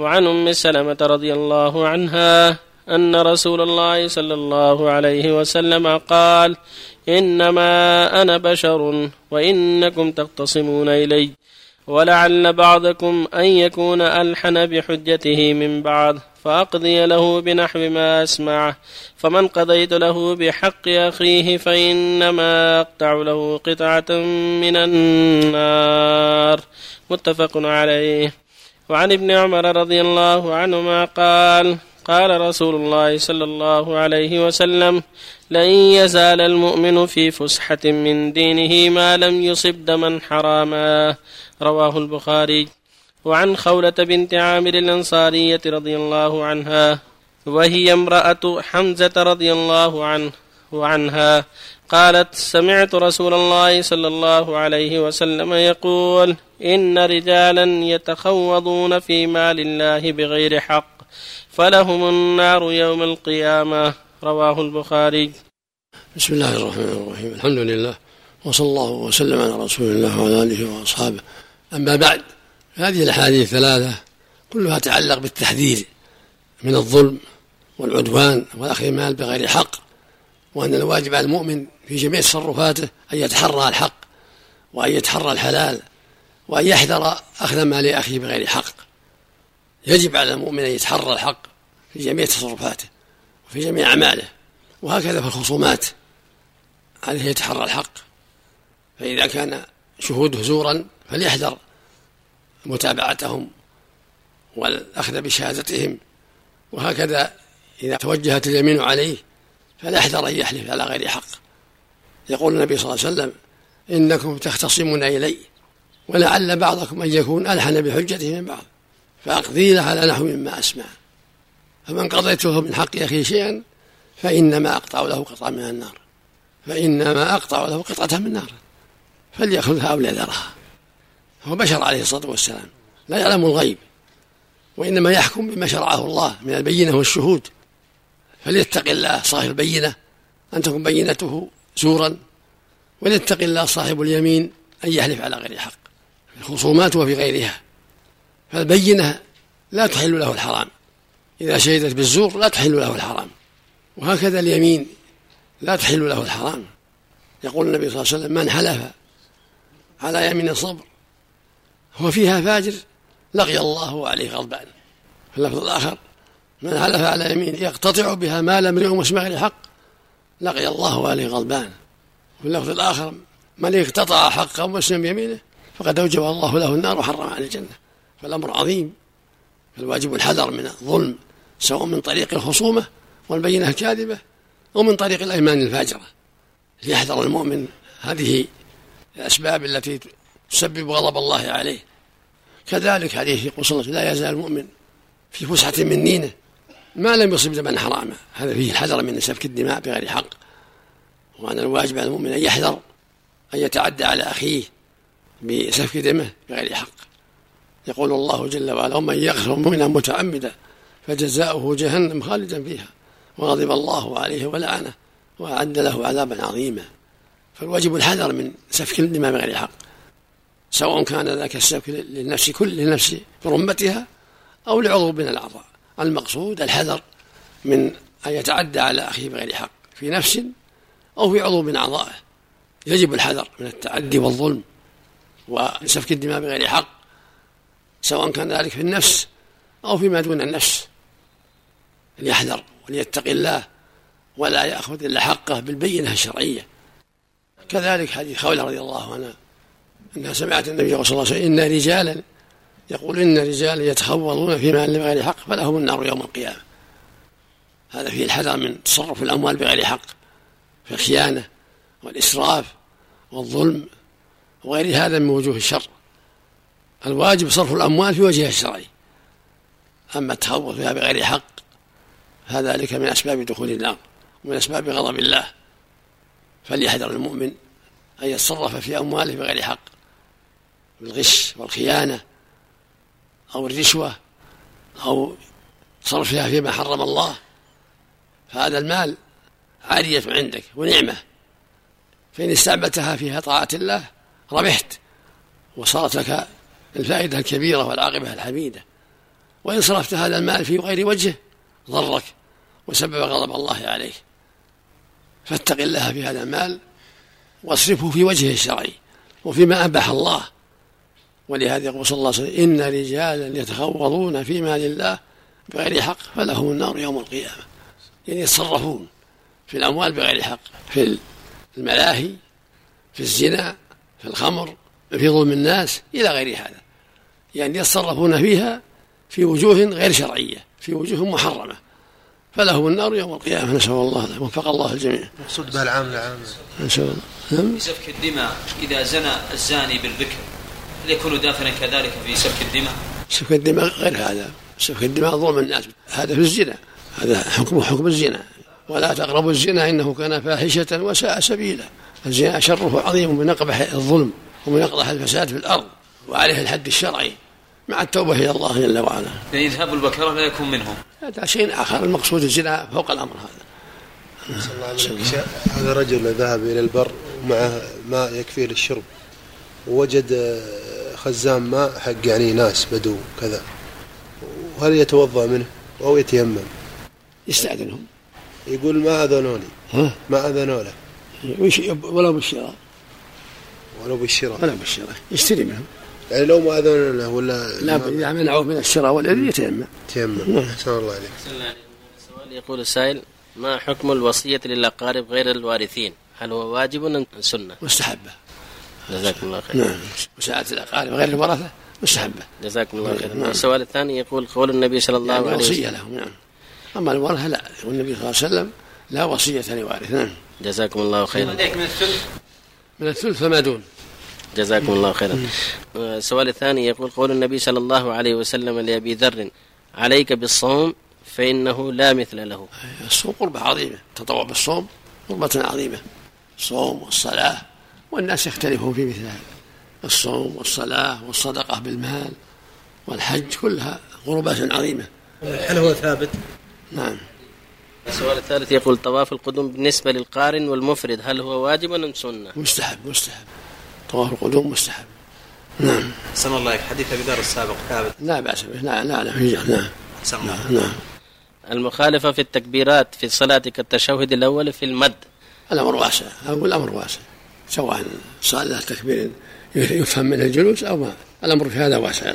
وعن أم سلمة رضي الله عنها أن رسول الله صلى الله عليه وسلم قال إنما أنا بشر وإنكم تختصمون إلي. ولعل بعضكم أن يكون ألحن بحجته من بعض فأقضي له بنحو ما أسمعه. فمن قضيت له بحق أخيه فإنما أقطع له قطعة من النار. متفق عليه. وعن ابن عمر رضي الله عنهما قال قال رسول الله صلى الله عليه وسلم لن يزال المؤمن في فسحة من دينه ما لم يصب دما حراما. رواه البخاري. وعن خولة بنت عامر الأنصارية رضي الله عنها وهي امرأة حمزة رضي الله عنه وعنها قالت سمعت رسول الله صلى الله عليه وسلم يقول إن رجالا يتخوضون في مال الله بغير حق فلهم النار يوم القيامة. رواه البخاري. بسم الله الرحمن الرحيم. الحمد لله وصلى الله وسلم على رسول الله وعلى آله وأصحابه. أما بعد هذه الأحاديث الثلاثة كلها تتعلق بالتحذير من الظلم والعدوان وأخذ المال بغير حق وأن الواجب على المؤمن في جميع تصرفاته أن يتحرى الحق وأن يتحرى الحلال وأن يحذر أخذ مال أخيه بغير حق. يجب على المؤمن أن يتحرى الحق في جميع تصرفاته وفي جميع أعماله. وهكذا في الخصومات. عليه يتحرى الحق. فإذا كان شهوده زورا فليحذر متابعتهم والأخذ بشهادتهم. وهكذا إذا توجهت اليمين عليه فليحذر أن يحلف على غير حق. يقول النبي صلى الله عليه وسلم إنكم تختصمون إلي. ولعل بعضكم أن يكون ألحن بحجته من بعض فأقضي له على نحو مما أسمع. فمن قضيته من حق أخيه شيئا فإنما أقطع له قطعة من النار. فإنما أقطع له قطعة من النار. فليأخذها أو ليذرها هو بشر عليه الصلاة والسلام. لا يعلم الغيب وإنما يحكم بما شرعه الله من البينة والشهود. فليتق الله صاحب البينة أن تكون بينته زورا وليتق الله صاحب اليمين أن يحلف على غير حق الخصومات وفي غيرها. فالبينة لا تحل له الحرام. إذا شهدت بالزور لا تحل له الحرام. وهكذا اليمين لا تحل له الحرام. يقول النبي صلى الله عليه وسلم من حلف على يمين صبر هو فيها فاجر لقي الله وعليه غضبان. في اللفظ الآخر من حلف على يمين يقتطع بها مال امرئ مسلم غير حق لقي الله وعليه غضبان. في اللفظ الآخر من اقتطع حق مسلم بيمينه فقد أوجب الله له النار وحرم عليه الجنة. فالأمر عظيم. فالواجب الحذر من الظلم سواء من طريق الخصومة والبينة الكاذبة أو من طريق الأيمان الفاجرة. ليحذر المؤمن هذه الأسباب التي تسبب غضب الله عليه. كذلك حديث يقول صلى عليه لا يزال المؤمن في فسحة من دينه ما لم يصب دما حراما هذا فيه الحذر من سفك الدماء بغير حق. وأن الواجب على المؤمن أن يحذر أن يتعدى على أخيه بسفك دمه بغير حق. يقول الله جل وعلا ومن يغفر مؤمنا متعمدا فجزاؤه جهنم خالدا فيها وغضب الله عليه ولعنه وأعد له عذابا عظيما. فالواجب الحذر من سفك الدماء بغير حق سواء كان ذاك السفك للنفس كل للنفس برمتها أو لعضو من الأعضاء. المقصود الحذر من أن يتعدى على أخيه بغير حق في نفس أو في عضو من أعضائه. يجب الحذر من التعدي والظلم. وسفك الدماء بغير حق سواء كان ذلك في النفس أو فيما دون النفس. ليحذر وليتق الله ولا يأخذ إلا حقه بالبينة الشرعية. كذلك حديث خولة رضي الله عنها أنها سمعت النبي صلى الله عليه وسلم إن رجالا يقول إن رجالا يتخوضون في مال بغير حق فلهم النار يوم القيامة. هذا فيه الحذر من تصرف الأموال بغير حق في الخيانة والإسراف والظلم وغير هذا من وجوه الشر. الواجب صرف الأموال في وجهها الشرعي أما التخوض فيها بغير حق فذلك من أسباب دخول النار ومن أسباب غضب الله. فليحذر المؤمن أن يتصرف في أمواله بغير حق بالغش والخيانة أو الرشوة أو صرفها فيما حرم الله. فهذا المال عارية عندك ونعمة. فإن استعملتها في طاعة الله ربحت وصارت لك الفائدة الكبيرة والعاقبة الحميدة. وإن صرفت هذا المال في غير وجهه ضرك وسبب غضب الله عليه فاتق الله في هذا المال واصرفه في وجهه الشرعي وفيما أباح الله. ولهذا يقول صلى الله عليه وسلم إن رجالا يتخوضون في مال الله بغير حق فلهم النار يوم القيامة. يعني يتصرفون في الأموال بغير حق في الملاهي في الزنا في الخمر في ظلم الناس إلى غير هذا. يعني يتصرفون فيها في وجوه غير شرعية في وجوه محرمة. فلهم النار يوم القيامة نسأل الله وفق الله الجميع. مقصود بها العام العام نسأل الله. نعم. في سفك الدماء إذا زنى الزاني بالبكر هل يكون داخلا كذلك في سفك الدماء؟ سفك الدماء غير هذا. سفك الدماء ظلم الناس. هذا في الزنا. هذا حكمه حكم الزنا. ولا تقربوا الزنا إنه كان فاحشة وساء سبيلا. الزنا شره عظيم من أقبح الظلم ومن أقبح الفساد في الأرض وعليه الحد الشرعي مع التوبة إلى الله جل وعلا. يعني إذهاب البكرة لا يكون منهم. هذا شيء آخر المقصود الزنا فوق الأمر هذا. هذا رجل ذهب إلى البر ومعه ماء يكفيه للشرب ووجد خزان ماء حق يعني ناس بدو كذا. وهل يتوضأ منه أو يتيمم؟ يستأذنهم. يقول ما أذنوني. ما أذنوا له. ولو بالشراء ولو بالشراء ولو بالشراء يشتري منهم يعني لو ما أذن له ولا لا إذا منعوه من الشراء والإذن يتيمم. يتيمم. أحسن الله عليك. السؤال يقول السائل ما حكم الوصية للأقارب غير الوارثين؟ هل هو واجب أم سنة؟ مستحبة. جزاكم الله خير. نعم. مساعدة الأقارب غير الورثة مستحبة. جزاكم الله خير. نعم. السؤال الثاني يقول قول النبي صلى الله يعني عليه وسلم. وصية لهم نعم. أما الورثة لا. والنبي صلى الله عليه وسلم لا وصية لوارث. نعم. جزاكم الله خيرا. من الثلث. من الثلث فما دون. جزاكم الله خيرا. السؤال الثاني يقول قول النبي صلى الله عليه وسلم لأبي ذر عليك بالصوم فإنه لا مثل له. الصوم قربة عظيمة التطوع بالصوم قربة عظيمة. الصوم والصلاة والناس يختلفون في مثل هذا الصوم والصلاة والصدقة بالمال والحج كلها قربات عظيمة. هل هو ثابت؟ نعم. السؤال الثالث يقول طواف القدوم بالنسبة للقارن والمفرد هل هو واجب أم سنة؟ مستحب مستحب. طواف القدوم مستحب. نعم. سن الله حديث أبي ذر السابق ثابت. لا بأس به. لا لا لا في نعم نعم نعم. المخالفة في التكبيرات في الصلاة كالتشهد الأول في المد. الأمر واسع. أقول الأمر واسع. سواء له تكبير يفهم منه الجلوس أو ما. الأمر في هذا واسع.